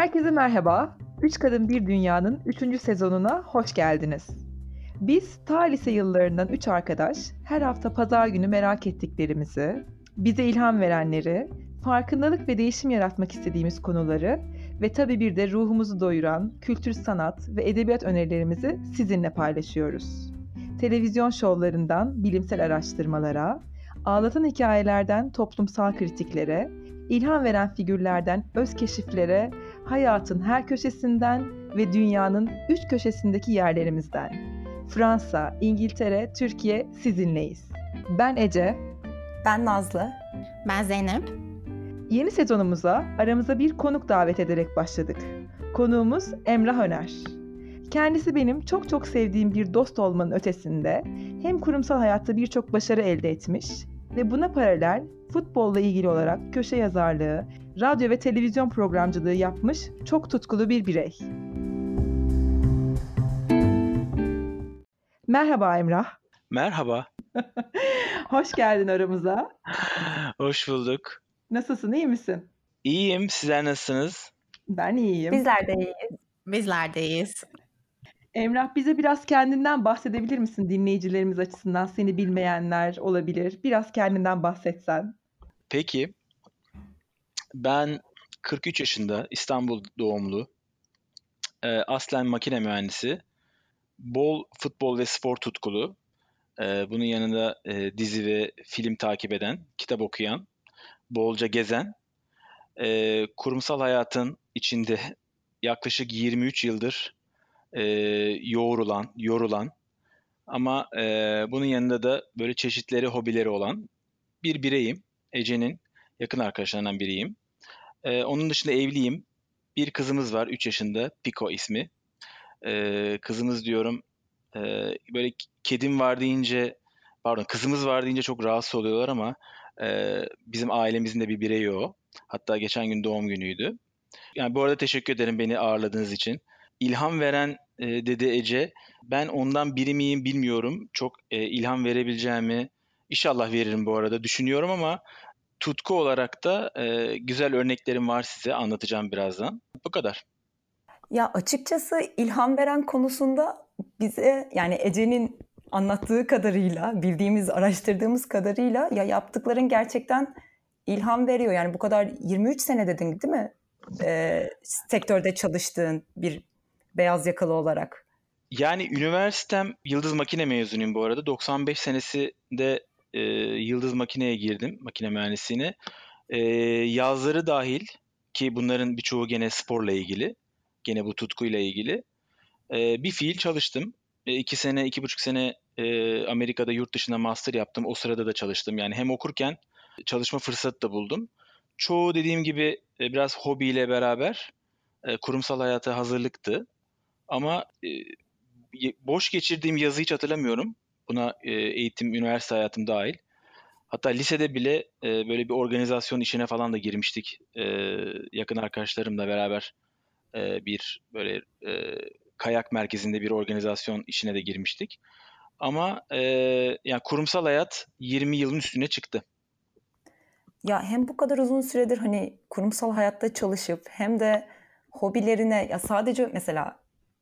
Herkese merhaba. Üç Kadın Bir Dünya'nın 3. sezonuna hoş geldiniz. Biz ta lise yıllarından üç arkadaş her hafta pazar günü merak ettiklerimizi, bize ilham verenleri, farkındalık ve değişim yaratmak istediğimiz konuları ve tabii bir de ruhumuzu doyuran kültür, sanat ve edebiyat önerilerimizi sizinle paylaşıyoruz. Televizyon şovlarından bilimsel araştırmalara, ağlatan hikayelerden toplumsal kritiklere, ilham veren figürlerden öz keşiflere, hayatın her köşesinden ve dünyanın üç köşesindeki yerlerimizden. Fransa, İngiltere, Türkiye sizinleyiz. Ben Ece. Ben Nazlı. Ben Zeynep. Yeni sezonumuza aramıza bir konuk davet ederek başladık. Konuğumuz Emrah Öner. Kendisi benim çok çok sevdiğim bir dost olmanın ötesinde hem kurumsal hayatta birçok başarı elde etmiş ve buna paralel futbolla ilgili olarak köşe yazarlığı, radyo ve televizyon programcılığı yapmış çok tutkulu bir birey. Merhaba Emrah. Merhaba. Hoş geldin aramıza. Hoş bulduk. Nasılsın, iyi misin? İyiyim, sizler nasılsınız? Ben iyiyim. Bizler de iyiyiz. Bizler de iyiyiz. Emrah bize biraz kendinden bahsedebilir misin dinleyicilerimiz açısından? Seni bilmeyenler olabilir. Biraz kendinden bahsetsen. Peki. Ben 43 yaşında, İstanbul doğumlu. E, aslen makine mühendisi. Bol futbol ve spor tutkulu. E, bunun yanında e, dizi ve film takip eden, kitap okuyan, bolca gezen. E, kurumsal hayatın içinde yaklaşık 23 yıldır e, yoğrulan, yorulan ama e, bunun yanında da böyle çeşitleri, hobileri olan bir bireyim. Ece'nin yakın arkadaşlarından biriyim. E, onun dışında evliyim. Bir kızımız var 3 yaşında Pico ismi. E, kızımız diyorum e, böyle kedim var deyince pardon kızımız var deyince çok rahatsız oluyorlar ama e, bizim ailemizin de bir bireyi o. Hatta geçen gün doğum günüydü. Yani bu arada teşekkür ederim beni ağırladığınız için. İlham veren e, dedi Ece. Ben ondan biri miyim bilmiyorum. Çok e, ilham verebileceğimi inşallah veririm bu arada düşünüyorum ama tutku olarak da e, güzel örneklerim var size anlatacağım birazdan. Bu kadar. Ya açıkçası ilham veren konusunda bize yani Ece'nin anlattığı kadarıyla, bildiğimiz, araştırdığımız kadarıyla ya yaptıkların gerçekten ilham veriyor. Yani bu kadar 23 sene dedin değil mi? Ee, sektörde çalıştığın bir beyaz yakalı olarak. Yani üniversitem Yıldız Makine mezunuyum bu arada. 95 senesinde e, Yıldız Makine'ye girdim, makine mühendisliğine. E, yazları dahil ki bunların birçoğu gene sporla ilgili, gene bu tutkuyla ilgili. E, bir fiil çalıştım. E, iki sene, iki buçuk sene e, Amerika'da yurt dışında master yaptım. O sırada da çalıştım. Yani hem okurken çalışma fırsatı da buldum. Çoğu dediğim gibi e, biraz hobiyle beraber e, kurumsal hayata hazırlıktı. Ama e, boş geçirdiğim yazı hiç hatırlamıyorum. Buna e, eğitim, üniversite hayatım dahil. Hatta lisede bile e, böyle bir organizasyon işine falan da girmiştik. E, yakın arkadaşlarımla beraber bir böyle kayak merkezinde bir organizasyon işine de girmiştik. Ama e, yani kurumsal hayat 20 yılın üstüne çıktı. Ya hem bu kadar uzun süredir hani kurumsal hayatta çalışıp hem de hobilerine ya sadece mesela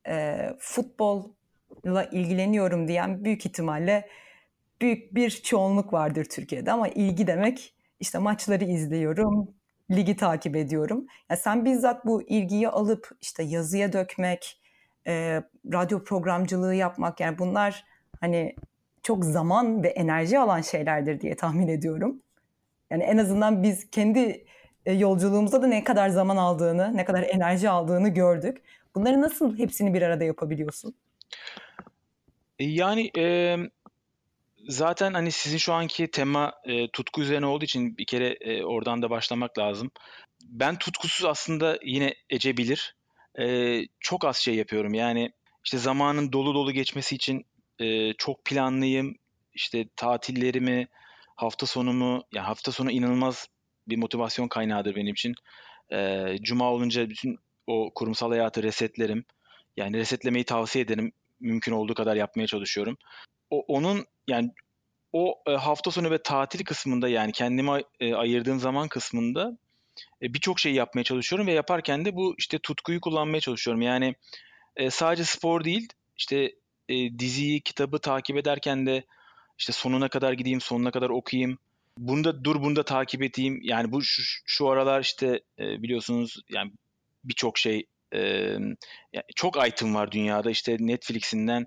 e, futbolla ilgileniyorum diyen büyük ihtimalle büyük bir çoğunluk vardır Türkiye'de ama ilgi demek işte maçları izliyorum, ligi takip ediyorum. Ya sen bizzat bu ilgiyi alıp işte yazıya dökmek, e, radyo programcılığı yapmak yani bunlar hani çok zaman ve enerji alan şeylerdir diye tahmin ediyorum. Yani en azından biz kendi e, yolculuğumuzda da ne kadar zaman aldığını, ne kadar enerji aldığını gördük. Bunları nasıl hepsini bir arada yapabiliyorsun? E, yani e, zaten hani sizin şu anki tema e, tutku üzerine olduğu için bir kere e, oradan da başlamak lazım. Ben tutkusuz aslında yine Ece bilir. E, çok az şey yapıyorum. Yani işte zamanın dolu dolu geçmesi için e, çok planlıyım. İşte tatillerimi, hafta sonumu, yani hafta sonu inanılmaz bir motivasyon kaynağıdır benim için. E, Cuma olunca bütün o kurumsal hayatı resetlerim. Yani resetlemeyi tavsiye ederim. Mümkün olduğu kadar yapmaya çalışıyorum. O, onun yani o e, hafta sonu ve tatil kısmında yani kendime e, ayırdığım zaman kısmında e, birçok şey yapmaya çalışıyorum ve yaparken de bu işte tutkuyu kullanmaya çalışıyorum. Yani sadece spor değil, işte diziyi, kitabı takip ederken de işte sonuna kadar gideyim, sonuna kadar okuyayım. Bunda dur, bunda takip edeyim. Yani bu şu, şu aralar işte biliyorsunuz yani birçok şey e, çok item var dünyada. İşte Netflix'inden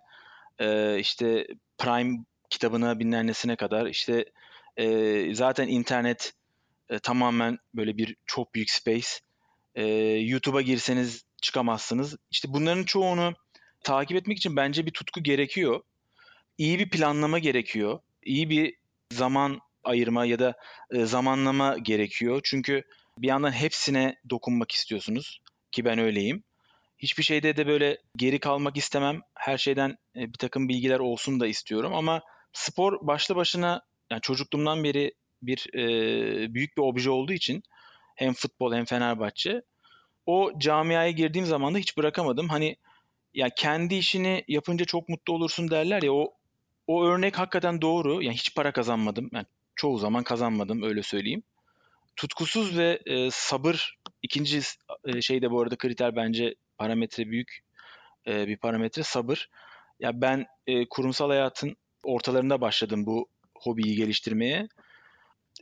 e, işte Prime kitabına bilmem nesine kadar işte e, zaten internet e, tamamen böyle bir çok büyük space. E, YouTube'a girseniz çıkamazsınız. İşte bunların çoğunu takip etmek için bence bir tutku gerekiyor. İyi bir planlama gerekiyor. İyi bir zaman ayırma ya da e, zamanlama gerekiyor. Çünkü bir yandan hepsine dokunmak istiyorsunuz ki ben öyleyim. Hiçbir şeyde de böyle geri kalmak istemem. Her şeyden e, bir takım bilgiler olsun da istiyorum ama spor başlı başına yani çocukluğumdan beri bir e, büyük bir obje olduğu için hem futbol hem Fenerbahçe o camiaya girdiğim zaman da hiç bırakamadım. Hani ya kendi işini yapınca çok mutlu olursun derler ya o o örnek hakikaten doğru. Yani hiç para kazanmadım. Yani çoğu zaman kazanmadım öyle söyleyeyim. Tutkusuz ve e, sabır ikinci e, şey de bu arada kriter bence parametre büyük e, bir parametre sabır. Ya ben e, kurumsal hayatın ortalarında başladım bu hobiyi geliştirmeye.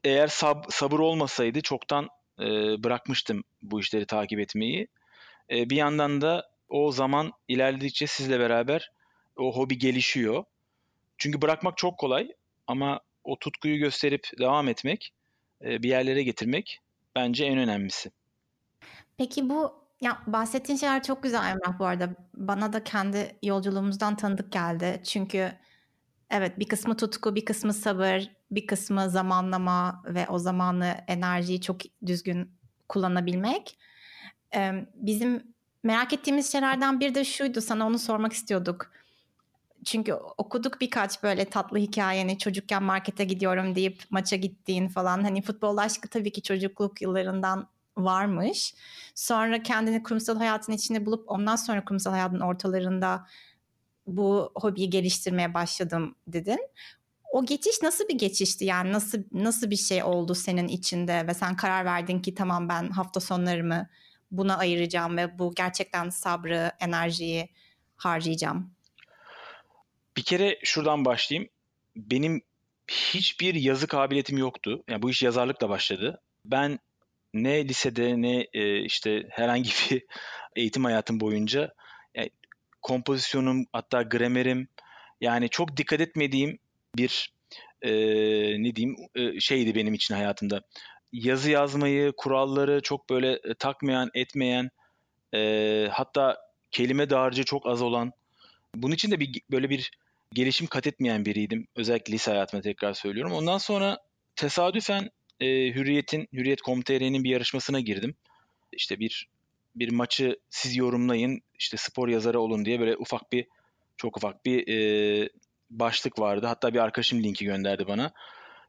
Eğer sab sabır olmasaydı çoktan e, bırakmıştım bu işleri takip etmeyi. E, bir yandan da o zaman ilerledikçe sizle beraber o hobi gelişiyor. Çünkü bırakmak çok kolay ama o tutkuyu gösterip devam etmek, e, bir yerlere getirmek bence en önemlisi. Peki bu ya bahsettiğin şeyler çok güzel Emrah bu arada. Bana da kendi yolculuğumuzdan tanıdık geldi. Çünkü evet bir kısmı tutku, bir kısmı sabır, bir kısmı zamanlama ve o zamanı enerjiyi çok düzgün kullanabilmek. Bizim merak ettiğimiz şeylerden bir de şuydu sana onu sormak istiyorduk. Çünkü okuduk birkaç böyle tatlı hikayeni çocukken markete gidiyorum deyip maça gittiğin falan. Hani futbol aşkı tabii ki çocukluk yıllarından varmış. Sonra kendini kurumsal hayatın içinde bulup ondan sonra kurumsal hayatın ortalarında bu hobiyi geliştirmeye başladım dedin. O geçiş nasıl bir geçişti yani nasıl nasıl bir şey oldu senin içinde ve sen karar verdin ki tamam ben hafta sonlarımı buna ayıracağım ve bu gerçekten sabrı, enerjiyi harcayacağım. Bir kere şuradan başlayayım. Benim hiçbir yazı kabiliyetim yoktu. Yani bu iş yazarlıkla başladı. Ben ne lisede ne e, işte herhangi bir eğitim hayatım boyunca yani kompozisyonum hatta gramerim yani çok dikkat etmediğim bir e, ne diyeyim e, şeydi benim için hayatımda. Yazı yazmayı, kuralları çok böyle e, takmayan, etmeyen e, hatta kelime dağarcığı çok az olan bunun için de bir böyle bir gelişim kat etmeyen biriydim. Özellikle lise hayatımda tekrar söylüyorum. Ondan sonra tesadüfen e, Hürriyet'in, Hürriyet.com.tr'nin bir yarışmasına girdim. İşte bir bir maçı siz yorumlayın, işte spor yazarı olun diye böyle ufak bir, çok ufak bir e, başlık vardı. Hatta bir arkadaşım linki gönderdi bana.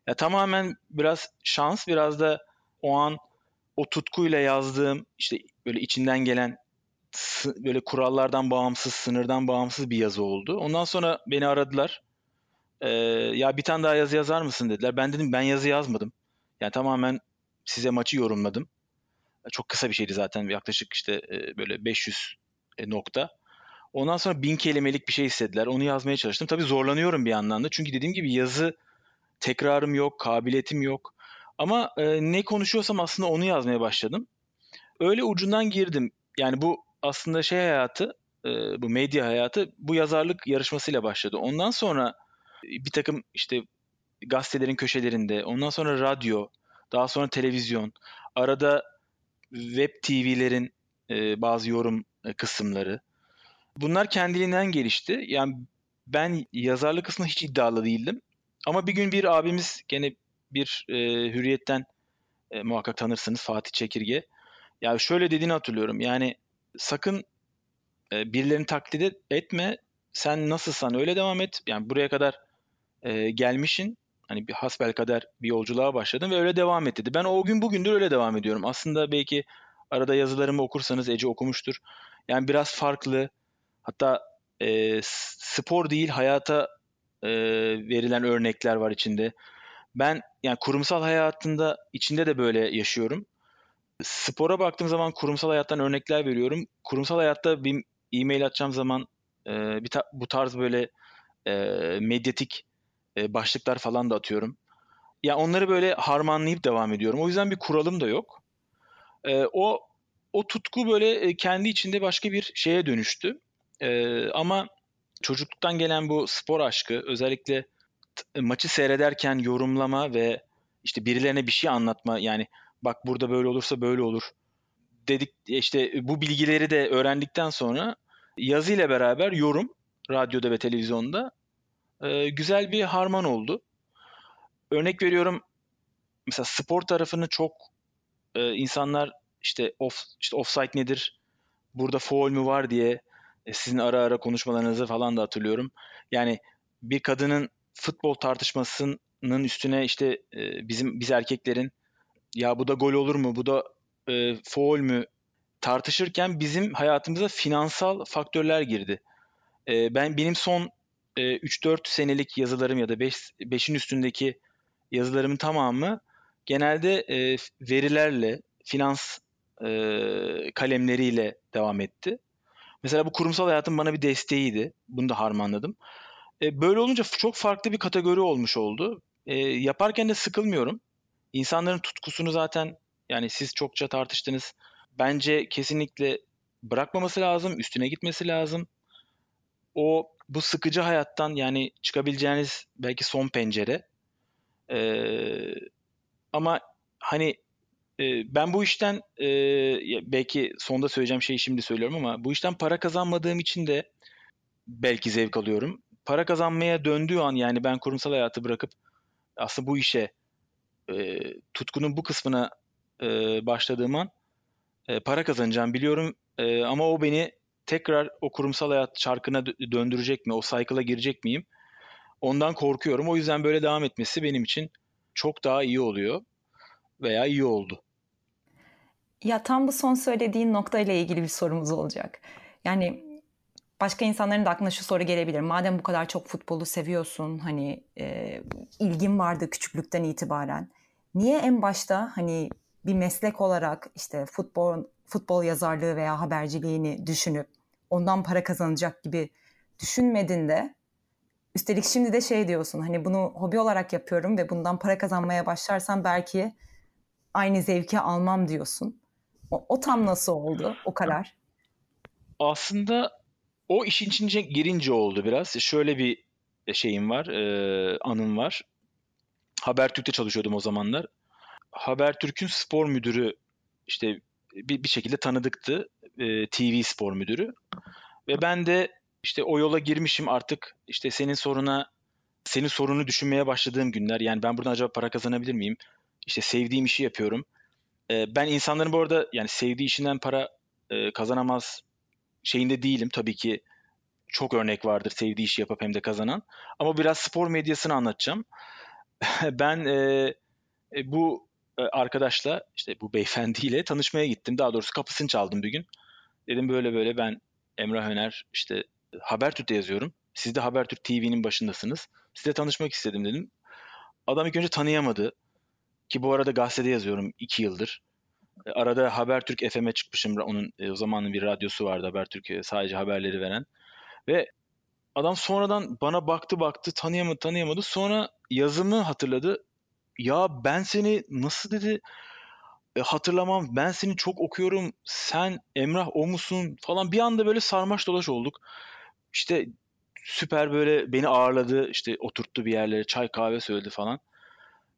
Ya tamamen biraz şans, biraz da o an o tutkuyla yazdığım, işte böyle içinden gelen böyle kurallardan bağımsız, sınırdan bağımsız bir yazı oldu. Ondan sonra beni aradılar. Ee, ya bir tane daha yazı yazar mısın dediler. Ben dedim ben yazı yazmadım. Yani tamamen size maçı yorumladım. Çok kısa bir şeydi zaten. Yaklaşık işte e, böyle 500 e, nokta. Ondan sonra bin kelimelik bir şey istediler. Onu yazmaya çalıştım. Tabii zorlanıyorum bir yandan da. Çünkü dediğim gibi yazı tekrarım yok, kabiliyetim yok. Ama e, ne konuşuyorsam aslında onu yazmaya başladım. Öyle ucundan girdim. Yani bu aslında şey hayatı, e, bu medya hayatı bu yazarlık yarışmasıyla başladı. Ondan sonra bir takım işte gazetelerin köşelerinde, ondan sonra radyo, daha sonra televizyon, arada web TV'lerin e, bazı yorum e, kısımları. Bunlar kendiliğinden gelişti. Yani ben yazarlık kısmında hiç iddialı değildim. Ama bir gün bir abimiz gene bir e, hürriyetten e, muhakkak tanırsınız Fatih Çekirge. Ya şöyle dediğini hatırlıyorum. Yani sakın e, birilerini taklit etme. Sen nasılsan öyle devam et. Yani buraya kadar e, gelmişin hani bir hasbel kadar bir yolculuğa başladım ve öyle devam et dedi. Ben o gün bugündür öyle devam ediyorum. Aslında belki arada yazılarımı okursanız Ece okumuştur. Yani biraz farklı hatta e, spor değil hayata e, verilen örnekler var içinde. Ben yani kurumsal hayatında içinde de böyle yaşıyorum. Spora baktığım zaman kurumsal hayattan örnekler veriyorum. Kurumsal hayatta bir e-mail atacağım zaman e, bir ta- bu tarz böyle e, medyatik e, başlıklar falan da atıyorum. Ya onları böyle harmanlayıp devam ediyorum. O yüzden bir kuralım da yok. E, o o tutku böyle e, kendi içinde başka bir şeye dönüştü. E, ama çocukluktan gelen bu spor aşkı özellikle maçı seyrederken yorumlama ve işte birilerine bir şey anlatma yani bak burada böyle olursa böyle olur dedik işte bu bilgileri de öğrendikten sonra yazı ile beraber yorum radyoda ve televizyonda e, güzel bir harman oldu. Örnek veriyorum mesela spor tarafını çok e, insanlar işte off işte offside nedir? Burada foul mü var diye e, sizin ara ara konuşmalarınızı falan da hatırlıyorum. Yani bir kadının futbol tartışmasının üstüne işte e, bizim biz erkeklerin ya bu da gol olur mu? Bu da e, foul mü? tartışırken bizim hayatımıza finansal faktörler girdi. E, ben benim son e, 3-4 senelik yazılarım ya da 5'in üstündeki yazılarımın tamamı genelde e, verilerle, finans e, kalemleriyle devam etti. Mesela bu kurumsal hayatın bana bir desteğiydi. Bunu da harmanladım. E, böyle olunca çok farklı bir kategori olmuş oldu. E, yaparken de sıkılmıyorum. İnsanların tutkusunu zaten yani siz çokça tartıştınız. Bence kesinlikle bırakmaması lazım, üstüne gitmesi lazım. O bu sıkıcı hayattan yani çıkabileceğiniz belki son pencere. Ee, ama hani e, ben bu işten e, belki sonda söyleyeceğim şeyi şimdi söylüyorum ama bu işten para kazanmadığım için de belki zevk alıyorum. Para kazanmaya döndüğü an yani ben kurumsal hayatı bırakıp aslında bu işe e, tutkunun bu kısmına e, başladığım an e, para kazanacağım biliyorum e, ama o beni tekrar o kurumsal hayat çarkına döndürecek mi? O cycle'a girecek miyim? Ondan korkuyorum. O yüzden böyle devam etmesi benim için çok daha iyi oluyor veya iyi oldu. Ya tam bu son söylediğin noktayla ilgili bir sorumuz olacak. Yani başka insanların da aklına şu soru gelebilir. Madem bu kadar çok futbolu seviyorsun, hani e, ilgin vardı küçüklükten itibaren. Niye en başta hani bir meslek olarak işte futbol futbol yazarlığı veya haberciliğini düşünüp ondan para kazanacak gibi düşünmedin de üstelik şimdi de şey diyorsun hani bunu hobi olarak yapıyorum ve bundan para kazanmaya başlarsam belki aynı zevki almam diyorsun. O, o tam nasıl oldu o karar? Aslında o işin içine girince oldu biraz. Şöyle bir şeyim var, e, anım var. Habertürk'te çalışıyordum o zamanlar. Habertürk'ün spor müdürü işte bir, bir şekilde tanıdıktı. E, TV spor müdürü. Ve ben de işte o yola girmişim artık işte senin soruna senin sorunu düşünmeye başladığım günler. Yani ben buradan acaba para kazanabilir miyim? İşte sevdiğim işi yapıyorum. E, ben insanların bu arada yani sevdiği işinden para e, kazanamaz şeyinde değilim. Tabii ki çok örnek vardır sevdiği işi yapıp hem de kazanan. Ama biraz spor medyasını anlatacağım. ben e, e, bu e, arkadaşla işte bu beyefendiyle tanışmaya gittim. Daha doğrusu kapısını çaldım bir gün. Dedim böyle böyle ben Emrah Öner işte Habertürk'te yazıyorum. Siz de Habertürk TV'nin başındasınız. Sizle tanışmak istedim dedim. Adam ilk önce tanıyamadı. Ki bu arada gazetede yazıyorum iki yıldır. E, arada Habertürk FM'e çıkmışım. Onun o zamanın bir radyosu vardı Habertürk sadece haberleri veren. Ve adam sonradan bana baktı baktı tanıyamadı tanıyamadı. Sonra yazımı hatırladı ya ben seni nasıl dedi e, hatırlamam ben seni çok okuyorum sen Emrah o musun falan bir anda böyle sarmaş dolaş olduk. İşte süper böyle beni ağırladı işte oturttu bir yerlere çay kahve söyledi falan.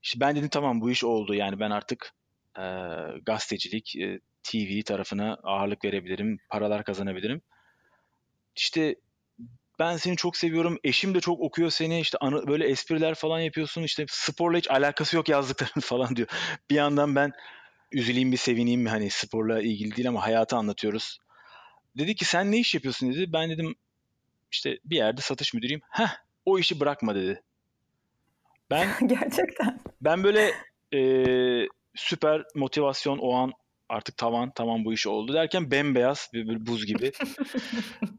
İşte ben dedim tamam bu iş oldu yani ben artık e, gazetecilik e, TV tarafına ağırlık verebilirim paralar kazanabilirim. İşte ben seni çok seviyorum. Eşim de çok okuyor seni. İşte anı, böyle espriler falan yapıyorsun. İşte sporla hiç alakası yok yazdıkların falan diyor. Bir yandan ben üzüleyim bir sevineyim mi hani sporla ilgili değil ama hayatı anlatıyoruz. Dedi ki sen ne iş yapıyorsun dedi. Ben dedim işte bir yerde satış müdürüyüm. Heh o işi bırakma dedi. Ben gerçekten. Ben böyle e, süper motivasyon o an artık tavan tamam bu iş oldu derken bembeyaz bir, bir buz gibi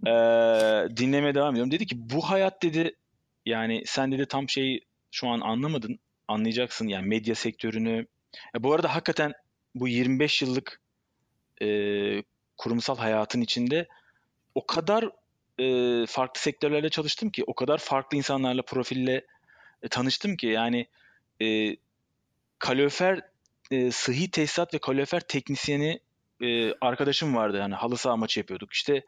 ee, dinlemeye devam ediyorum. Dedi ki bu hayat dedi yani sen dedi tam şeyi şu an anlamadın anlayacaksın yani medya sektörünü. E, bu arada hakikaten bu 25 yıllık e, kurumsal hayatın içinde o kadar e, farklı sektörlerde çalıştım ki, o kadar farklı insanlarla, profille e, tanıştım ki yani e, kalorifer e, sıhhi tesisat ve kalorifer teknisyeni e, arkadaşım vardı yani halı saha maçı yapıyorduk. İşte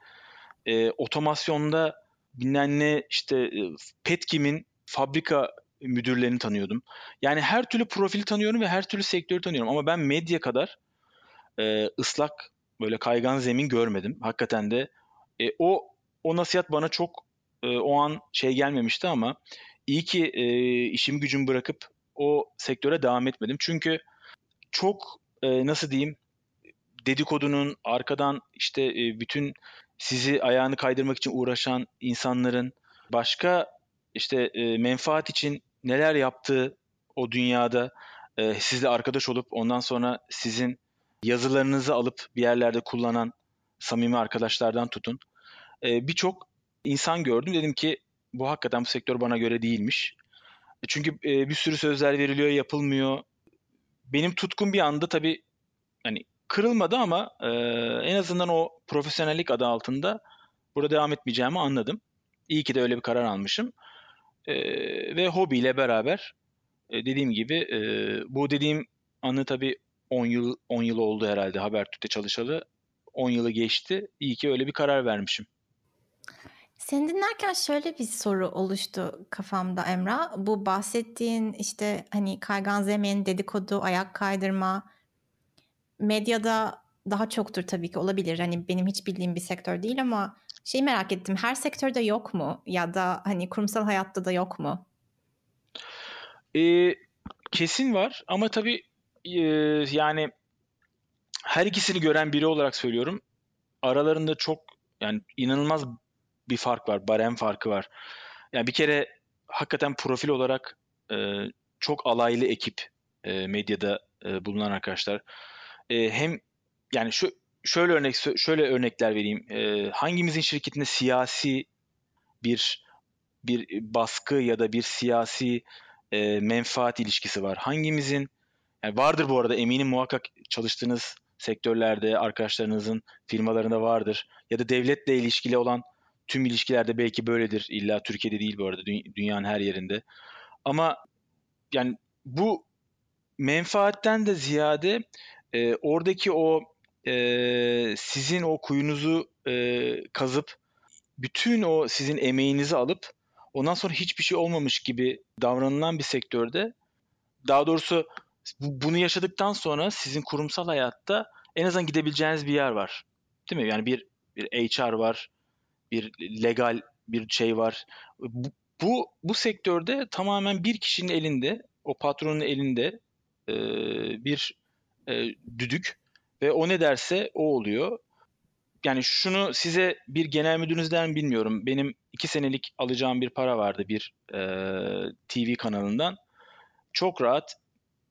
e, otomasyonda bilmem ne işte e, Petkim'in fabrika müdürlerini tanıyordum. Yani her türlü profili tanıyorum ve her türlü sektörü tanıyorum ama ben medya kadar e, ıslak böyle kaygan zemin görmedim. Hakikaten de e, o o nasihat bana çok e, o an şey gelmemişti ama iyi ki e, işim gücüm bırakıp o sektöre devam etmedim. Çünkü çok e, nasıl diyeyim dedikodunun arkadan işte e, bütün sizi ayağını kaydırmak için uğraşan insanların başka işte e, menfaat için neler yaptığı o dünyada e, sizle arkadaş olup ondan sonra sizin yazılarınızı alıp bir yerlerde kullanan samimi arkadaşlardan tutun. E, Birçok insan gördüm. Dedim ki bu hakikaten bu sektör bana göre değilmiş. E, çünkü e, bir sürü sözler veriliyor, yapılmıyor. Benim tutkum bir anda tabii hani kırılmadı ama e, en azından o profesyonellik adı altında burada devam etmeyeceğimi anladım. İyi ki de öyle bir karar almışım. E, ve hobiyle beraber e, dediğim gibi e, bu dediğim anı tabii 10 yıl 10 yıl oldu herhalde Habertürk'te çalışalı. 10 yılı geçti. İyi ki öyle bir karar vermişim. Seni dinlerken şöyle bir soru oluştu kafamda Emrah. Bu bahsettiğin işte hani kaygan zemin, dedikodu, ayak kaydırma medyada daha çoktur tabii ki olabilir. Hani benim hiç bildiğim bir sektör değil ama şey merak ettim. Her sektörde yok mu? Ya da hani kurumsal hayatta da yok mu? Ee, kesin var ama tabii e, yani her ikisini gören biri olarak söylüyorum. Aralarında çok yani inanılmaz bir fark var. Barem farkı var. Yani bir kere hakikaten profil olarak e, çok alaylı ekip e, medyada e, bulunan arkadaşlar. E, hem yani şu şöyle örnek şöyle örnekler vereyim. E, hangimizin şirketinde siyasi bir bir baskı ya da bir siyasi e, menfaat ilişkisi var? Hangimizin yani vardır bu arada eminim muhakkak çalıştığınız sektörlerde arkadaşlarınızın firmalarında vardır ya da devletle ilişkili olan tüm ilişkilerde belki böyledir. İlla Türkiye'de değil bu arada dü- dünyanın her yerinde. Ama yani bu menfaatten de ziyade e, oradaki o e, sizin o kuyunuzu e, kazıp bütün o sizin emeğinizi alıp ondan sonra hiçbir şey olmamış gibi davranılan bir sektörde daha doğrusu bunu yaşadıktan sonra sizin kurumsal hayatta en azından gidebileceğiniz bir yer var. Değil mi? Yani bir bir HR var, bir legal bir şey var. Bu, bu, sektörde tamamen bir kişinin elinde, o patronun elinde e, bir e, düdük ve o ne derse o oluyor. Yani şunu size bir genel müdürünüzden bilmiyorum. Benim iki senelik alacağım bir para vardı bir e, TV kanalından. Çok rahat.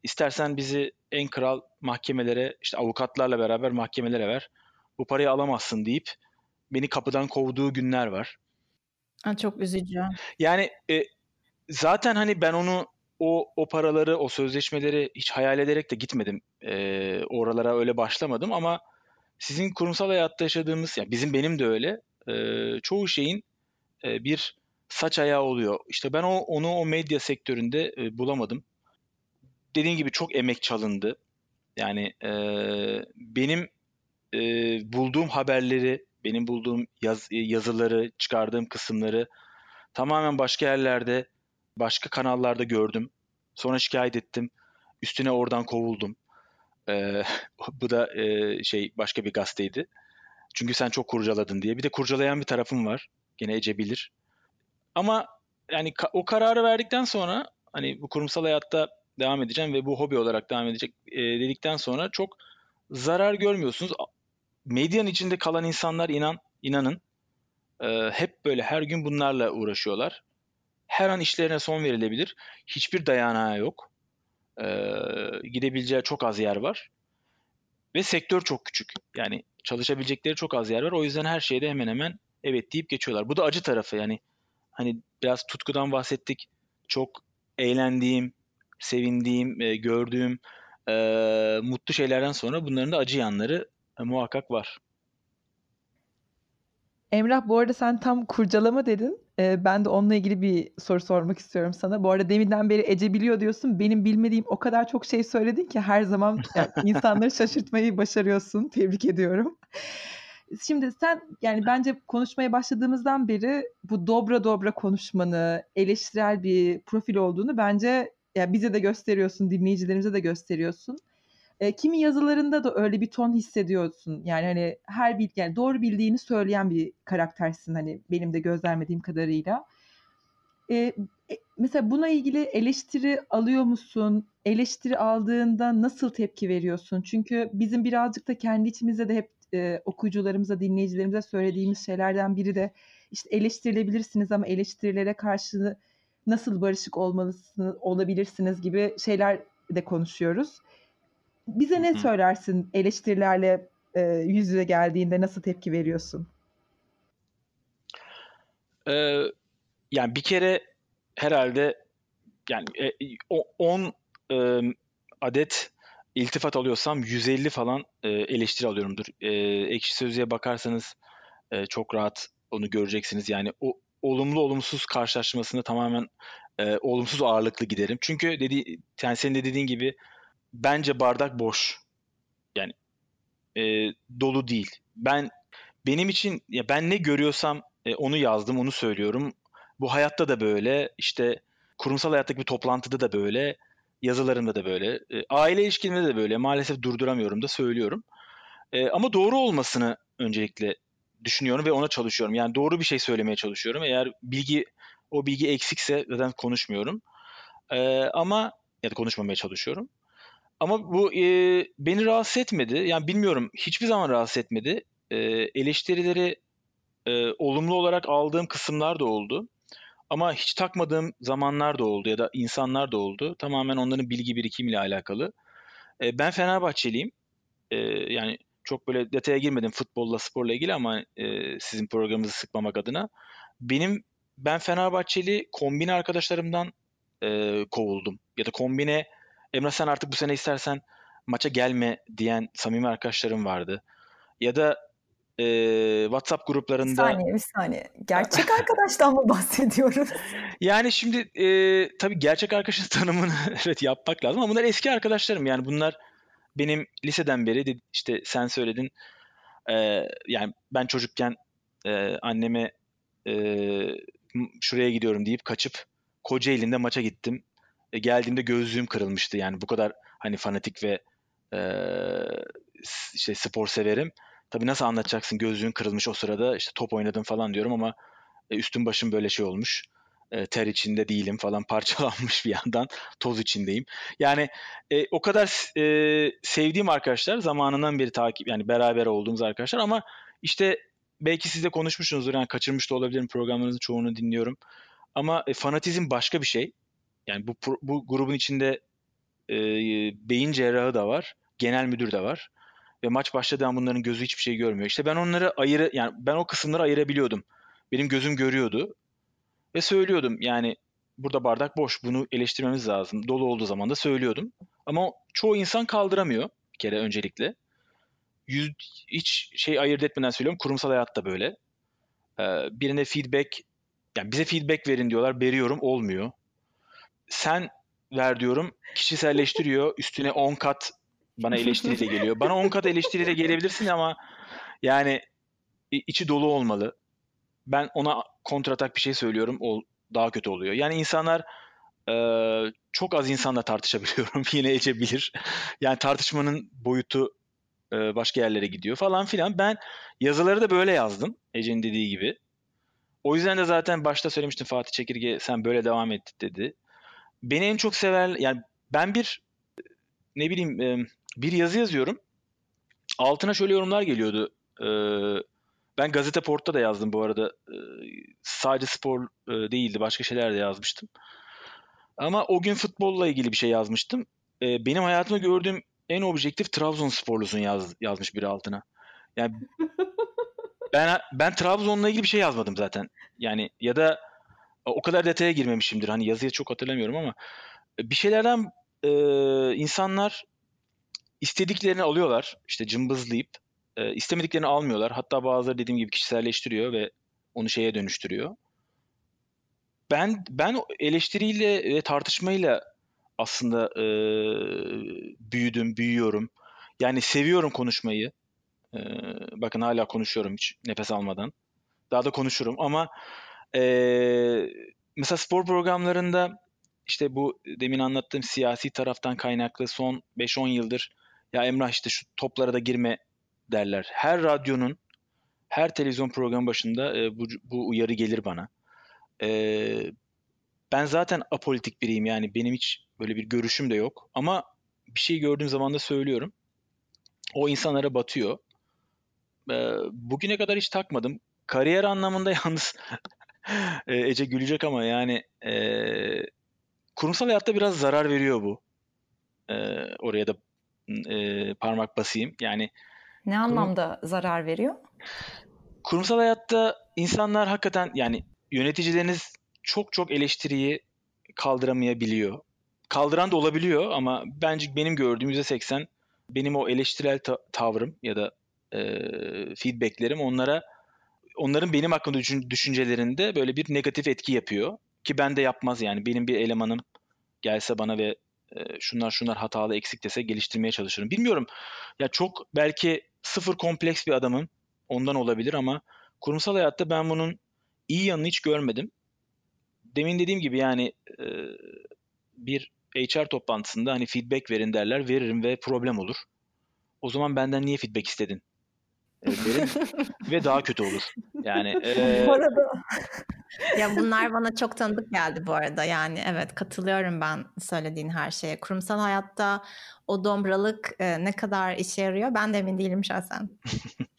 İstersen bizi en kral mahkemelere, işte avukatlarla beraber mahkemelere ver. Bu parayı alamazsın deyip beni kapıdan kovduğu günler var. Ha, çok üzücü. Yani e, zaten hani ben onu o o paraları, o sözleşmeleri hiç hayal ederek de gitmedim. E, oralara öyle başlamadım ama sizin kurumsal hayatta yaşadığımız, yani bizim benim de öyle. E, çoğu şeyin e, bir saç ayağı oluyor. İşte ben o onu o medya sektöründe e, bulamadım. Dediğim gibi çok emek çalındı. Yani e, benim e, bulduğum haberleri benim bulduğum yaz, yazıları, çıkardığım kısımları tamamen başka yerlerde, başka kanallarda gördüm. Sonra şikayet ettim. Üstüne oradan kovuldum. Ee, bu da e, şey başka bir gazeteydi. Çünkü sen çok kurcaladın diye. Bir de kurcalayan bir tarafım var. Gene Ece bilir. Ama yani ka- o kararı verdikten sonra hani bu kurumsal hayatta devam edeceğim ve bu hobi olarak devam edecek e, dedikten sonra çok zarar görmüyorsunuz medyanın içinde kalan insanlar inan inanın e, hep böyle her gün bunlarla uğraşıyorlar. Her an işlerine son verilebilir. Hiçbir dayanağı yok. E, gidebileceği çok az yer var. Ve sektör çok küçük. Yani çalışabilecekleri çok az yer var. O yüzden her şeyde hemen hemen evet deyip geçiyorlar. Bu da acı tarafı yani. Hani biraz tutkudan bahsettik. Çok eğlendiğim, sevindiğim, e, gördüğüm e, mutlu şeylerden sonra bunların da acı yanları e, muhakkak var. Emrah bu arada sen tam kurcalama dedin. Ee, ben de onunla ilgili bir soru sormak istiyorum sana. Bu arada deminden beri Ece biliyor diyorsun. Benim bilmediğim o kadar çok şey söyledin ki her zaman yani insanları şaşırtmayı başarıyorsun. Tebrik ediyorum. Şimdi sen yani bence konuşmaya başladığımızdan beri bu dobra dobra konuşmanı, eleştirel bir profil olduğunu bence ya bize de gösteriyorsun, dinleyicilerimize de gösteriyorsun. E, kimi yazılarında da öyle bir ton hissediyorsun. Yani hani her bil yani doğru bildiğini söyleyen bir karaktersin hani benim de gözlemlediğim kadarıyla. E, mesela buna ilgili eleştiri alıyor musun? Eleştiri aldığında nasıl tepki veriyorsun? Çünkü bizim birazcık da kendi içimizde de hep e, okuyucularımıza, dinleyicilerimize söylediğimiz şeylerden biri de işte eleştirilebilirsiniz ama eleştirilere karşı nasıl barışık olmalısınız, olabilirsiniz gibi şeyler de konuşuyoruz. Bize ne söylersin eleştirilerle e, yüz yüze geldiğinde nasıl tepki veriyorsun? Ee, yani bir kere herhalde yani 10 e, e, adet iltifat alıyorsam 150 falan e, eleştiri alıyorumdur. E, ekşi Sözlüğe bakarsanız e, çok rahat onu göreceksiniz. Yani o olumlu olumsuz karşılaşmasında tamamen e, olumsuz ağırlıklı giderim. Çünkü dedi, yani senin de dediğin gibi bence bardak boş. Yani e, dolu değil. Ben benim için ya ben ne görüyorsam e, onu yazdım, onu söylüyorum. Bu hayatta da böyle, işte kurumsal hayattaki bir toplantıda da böyle, yazılarımda da böyle, e, aile ilişkilerimde de böyle. Maalesef durduramıyorum da söylüyorum. E, ama doğru olmasını öncelikle düşünüyorum ve ona çalışıyorum. Yani doğru bir şey söylemeye çalışıyorum. Eğer bilgi o bilgi eksikse zaten konuşmuyorum. E, ama ya da konuşmamaya çalışıyorum. Ama bu e, beni rahatsız etmedi. Yani bilmiyorum hiçbir zaman rahatsız etmedi. E, eleştirileri e, olumlu olarak aldığım kısımlar da oldu. Ama hiç takmadığım zamanlar da oldu ya da insanlar da oldu. Tamamen onların bilgi birikimiyle alakalı. E, ben Fenerbahçeliyim. E, yani çok böyle detaya girmedim futbolla, sporla ilgili ama e, sizin programınızı sıkmamak adına. Benim ben Fenerbahçeli kombine arkadaşlarımdan e, kovuldum. Ya da kombine Emre sen artık bu sene istersen maça gelme diyen samimi arkadaşlarım vardı. Ya da e, WhatsApp gruplarında... Bir saniye, bir saniye. Gerçek arkadaştan mı bahsediyoruz? Yani şimdi e, tabii gerçek arkadaşın tanımını evet yapmak lazım ama bunlar eski arkadaşlarım. Yani bunlar benim liseden beri işte sen söyledin e, yani ben çocukken e, anneme e, şuraya gidiyorum deyip kaçıp Kocaeli'nde maça gittim. E, geldiğimde gözlüğüm kırılmıştı. Yani bu kadar hani fanatik ve e, işte spor severim. Tabii nasıl anlatacaksın gözlüğün kırılmış o sırada işte top oynadım falan diyorum ama e, üstüm başım böyle şey olmuş. E, ter içinde değilim falan parçalanmış bir yandan toz içindeyim. Yani e, o kadar e, sevdiğim arkadaşlar zamanından beri takip yani beraber olduğumuz arkadaşlar ama işte belki siz de konuşmuşsunuzdur yani kaçırmış da olabilirim programlarınızın çoğunu dinliyorum. Ama e, fanatizm başka bir şey. Yani bu bu grubun içinde e, beyin cerrahı da var, genel müdür de var ve maç başladığı an bunların gözü hiçbir şey görmüyor. İşte ben onları ayırı yani ben o kısımları ayırabiliyordum. Benim gözüm görüyordu ve söylüyordum yani burada bardak boş bunu eleştirmemiz lazım. Dolu olduğu zaman da söylüyordum. Ama çoğu insan kaldıramıyor bir kere öncelikle. Yüz, hiç şey ayırt etmeden söylüyorum. Kurumsal hayatta böyle. Ee, birine feedback yani bize feedback verin diyorlar. Veriyorum olmuyor sen ver diyorum. Kişiselleştiriyor. Üstüne 10 kat bana eleştiriyle geliyor. Bana 10 kat eleştiriyle gelebilirsin ama yani içi dolu olmalı. Ben ona kontratak bir şey söylüyorum. O daha kötü oluyor. Yani insanlar e, çok az insanla tartışabiliyorum. Yine Ece bilir. Yani tartışmanın boyutu e, başka yerlere gidiyor falan filan. Ben yazıları da böyle yazdım. Ece'nin dediği gibi. O yüzden de zaten başta söylemiştim Fatih Çekirge sen böyle devam et dedi beni en çok sever yani ben bir ne bileyim bir yazı yazıyorum. Altına şöyle yorumlar geliyordu. Ben Gazete Port'ta da yazdım bu arada. Sadece spor değildi. Başka şeyler de yazmıştım. Ama o gün futbolla ilgili bir şey yazmıştım. Benim hayatımda gördüğüm en objektif Trabzonsporlusun yaz, yazmış biri altına. Yani ben ben Trabzon'la ilgili bir şey yazmadım zaten. Yani ya da o kadar detaya girmemişimdir. Hani yazıya çok hatırlamıyorum ama e, bir şeylerden e, insanlar istediklerini alıyorlar işte cımbızlayıp e, istemediklerini almıyorlar. Hatta bazıları dediğim gibi kişiselleştiriyor ve onu şeye dönüştürüyor. Ben ben eleştiriyle ve tartışmayla aslında e, büyüdüm, büyüyorum. Yani seviyorum konuşmayı. E, bakın hala konuşuyorum hiç nefes almadan. Daha da konuşurum ama e, mesela spor programlarında işte bu demin anlattığım siyasi taraftan kaynaklı son 5-10 yıldır ya Emrah işte şu toplara da girme derler. Her radyonun, her televizyon programı başında e, bu, bu uyarı gelir bana. E, ben zaten apolitik biriyim yani benim hiç böyle bir görüşüm de yok. Ama bir şey gördüğüm zaman da söylüyorum. O insanlara batıyor. E, bugüne kadar hiç takmadım. Kariyer anlamında yalnız Ece gülecek ama yani e, kurumsal hayatta biraz zarar veriyor bu. E, oraya da e, parmak basayım. Yani ne anlamda kurum, zarar veriyor? Kurumsal hayatta insanlar hakikaten yani yöneticileriniz çok çok eleştiriyi kaldıramayabiliyor. Kaldıran da olabiliyor ama bence benim gördüğüm %80 benim o eleştirel ta- tavrım ya da e, feedbacklerim onlara onların benim hakkında düşün- düşüncelerinde böyle bir negatif etki yapıyor. Ki ben de yapmaz yani. Benim bir elemanım gelse bana ve e, şunlar şunlar hatalı eksik dese geliştirmeye çalışırım. Bilmiyorum. Ya çok belki sıfır kompleks bir adamım. Ondan olabilir ama kurumsal hayatta ben bunun iyi yanını hiç görmedim. Demin dediğim gibi yani e, bir HR toplantısında hani feedback verin derler. Veririm ve problem olur. O zaman benden niye feedback istedin? E, derim ve daha kötü olur. Yani e, Bu arada ya bunlar bana çok tanıdık geldi bu arada. Yani evet katılıyorum ben söylediğin her şeye. Kurumsal hayatta o dombralık e, ne kadar işe yarıyor ben de emin değilim şahsen.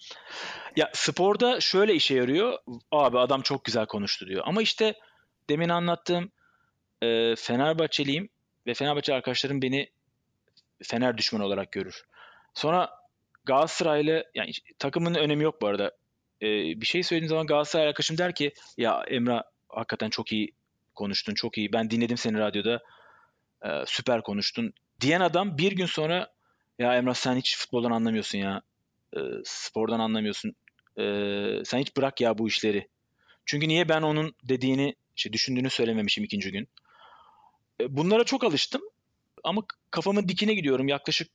ya sporda şöyle işe yarıyor. Abi adam çok güzel konuştu diyor. Ama işte demin anlattığım e, Fenerbahçeliyim ve Fenerbahçe arkadaşlarım beni Fener düşmanı olarak görür. Sonra Galatasaraylı yani takımın önemi yok bu arada. E, bir şey söylediğim zaman Galatasaray arkadaşım der ki ya Emrah hakikaten çok iyi konuştun çok iyi. Ben dinledim seni radyoda. E, süper konuştun. Diyen adam bir gün sonra ya Emrah sen hiç futboldan anlamıyorsun ya. E, spordan anlamıyorsun. E, sen hiç bırak ya bu işleri. Çünkü niye ben onun dediğini işte düşündüğünü söylememişim ikinci gün. E, bunlara çok alıştım ama kafamın dikine gidiyorum. Yaklaşık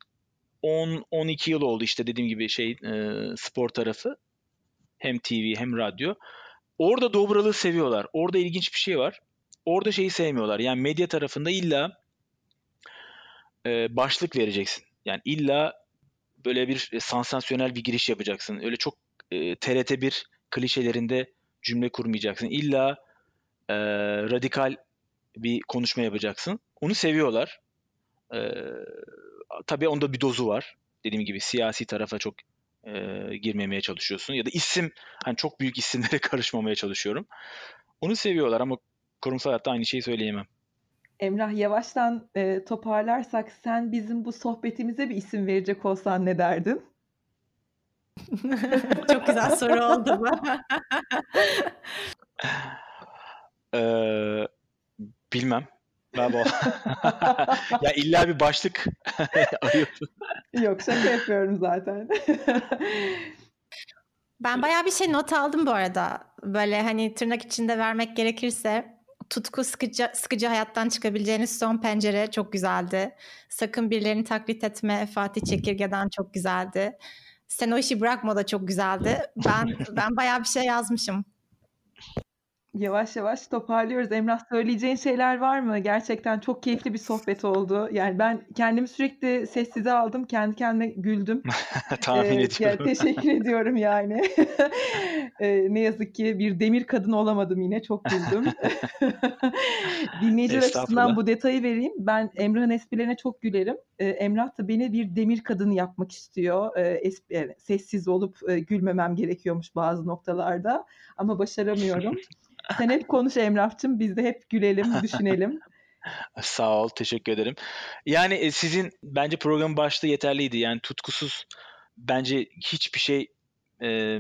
10-12 yıl oldu işte dediğim gibi şey e, spor tarafı hem TV hem radyo. Orada dobralığı seviyorlar. Orada ilginç bir şey var. Orada şeyi sevmiyorlar. Yani medya tarafında illa e, başlık vereceksin. Yani illa böyle bir sansasyonel bir giriş yapacaksın. Öyle çok e, TRT 1 klişelerinde cümle kurmayacaksın. İlla e, radikal bir konuşma yapacaksın. Onu seviyorlar. E, tabii onda bir dozu var. Dediğim gibi siyasi tarafa çok e, girmemeye çalışıyorsun. Ya da isim, hani çok büyük isimlere karışmamaya çalışıyorum. Onu seviyorlar ama kurumsal hayatta aynı şeyi söyleyemem. Emrah yavaştan e, toparlarsak sen bizim bu sohbetimize bir isim verecek olsan ne derdin? Çok güzel soru oldu bu. ee, bilmem. Ben bu... ya illa bir başlık arıyorsun. Yok şaka yapıyorum zaten. ben bayağı bir şey not aldım bu arada. Böyle hani tırnak içinde vermek gerekirse tutku sıkıcı, sıkıcı hayattan çıkabileceğiniz son pencere çok güzeldi. Sakın birilerini taklit etme Fatih Çekirge'den çok güzeldi. Sen o işi bırakma da çok güzeldi. Ben ben bayağı bir şey yazmışım. Yavaş yavaş toparlıyoruz. Emrah söyleyeceğin şeyler var mı? Gerçekten çok keyifli bir sohbet oldu. Yani ben kendimi sürekli sessize aldım. Kendi kendime güldüm. Tahmin ee, ediyorum. Yani teşekkür ediyorum yani. ee, ne yazık ki bir demir kadın olamadım yine. Çok güldüm. Dinleyiciler açısından bu detayı vereyim. Ben Emrah'ın esprilerine çok gülerim. Ee, Emrah da beni bir demir kadın yapmak istiyor. Ee, esp- sessiz olup e, gülmemem gerekiyormuş bazı noktalarda. Ama başaramıyorum. Sen hep konuş Emrah'cığım. Biz de hep gülelim, düşünelim. Sağ ol, teşekkür ederim. Yani e, sizin bence programın başlığı yeterliydi. Yani tutkusuz bence hiçbir şey e,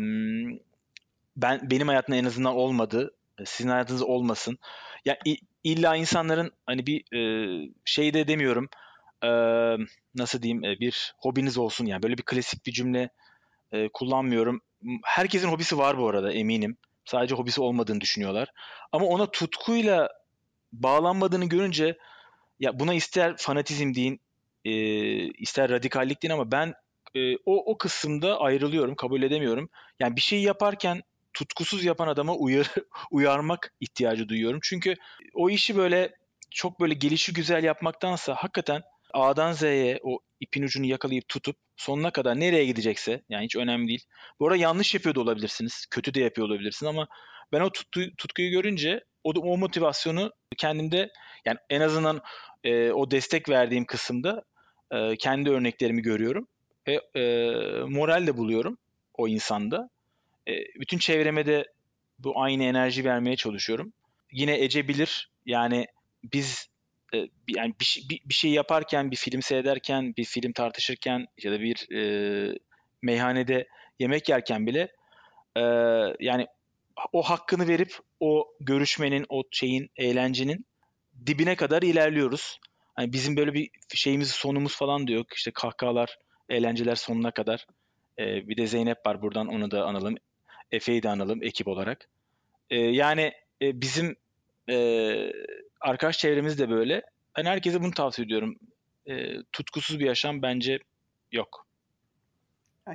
ben benim hayatımda en azından olmadı. Sizin hayatınızda olmasın. Ya illa insanların hani bir e, şey de demiyorum. e, nasıl diyeyim e, bir hobiniz olsun yani böyle bir klasik bir cümle e, kullanmıyorum. Herkesin hobisi var bu arada eminim. Sadece hobisi olmadığını düşünüyorlar. Ama ona tutkuyla bağlanmadığını görünce ya buna ister fanatizm deyin, e, ister radikallik deyin ama ben e, o o kısımda ayrılıyorum, kabul edemiyorum. Yani bir şeyi yaparken tutkusuz yapan adama uyar uyarmak ihtiyacı duyuyorum. Çünkü o işi böyle çok böyle gelişi güzel yapmaktansa hakikaten A'dan Z'ye o ipin ucunu yakalayıp tutup sonuna kadar nereye gidecekse yani hiç önemli değil. Bu arada yanlış yapıyor da olabilirsiniz. Kötü de yapıyor olabilirsiniz ama ben o tutku, tutkuyu görünce o, o motivasyonu kendimde yani en azından e, o destek verdiğim kısımda e, kendi örneklerimi görüyorum ve e, moral de buluyorum o insanda. E, bütün çevreme de bu aynı enerji vermeye çalışıyorum. Yine Ece bilir yani biz e, yani bir, şey, bir, bir şey yaparken, bir film seyrederken, bir film tartışırken ya da bir e, meyhanede yemek yerken bile e, yani o hakkını verip o görüşmenin, o şeyin, eğlencenin dibine kadar ilerliyoruz. Hani bizim böyle bir şeyimiz, sonumuz falan da yok. İşte kahkahalar, eğlenceler sonuna kadar. Ee, bir de Zeynep var buradan onu da analım. Efe'yi de analım ekip olarak. Ee, yani e, bizim e, arkadaş çevremiz de böyle. Ben herkese bunu tavsiye ediyorum. E, tutkusuz bir yaşam bence yok.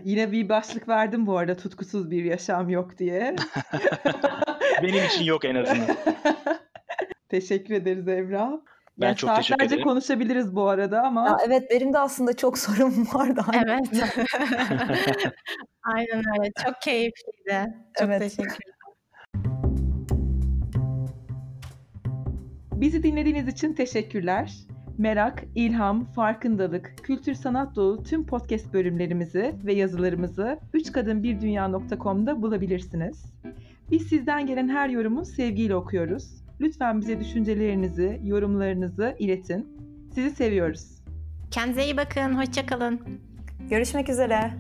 Yine bir başlık verdim bu arada tutkusuz bir yaşam yok diye. Benim için yok en azından. teşekkür ederiz Evra. Ben yani çok teşekkür ederim. konuşabiliriz bu arada ama. Ya evet benim de aslında çok sorum vardı. Evet. Aynen öyle. Çok keyifliydi. Çok evet. teşekkür Bizi dinlediğiniz için teşekkürler. Merak, ilham, farkındalık, kültür sanat dolu tüm podcast bölümlerimizi ve yazılarımızı 3kadınbirdünya.com'da bulabilirsiniz. Biz sizden gelen her yorumu sevgiyle okuyoruz. Lütfen bize düşüncelerinizi, yorumlarınızı iletin. Sizi seviyoruz. Kendinize iyi bakın, hoşçakalın. Görüşmek üzere.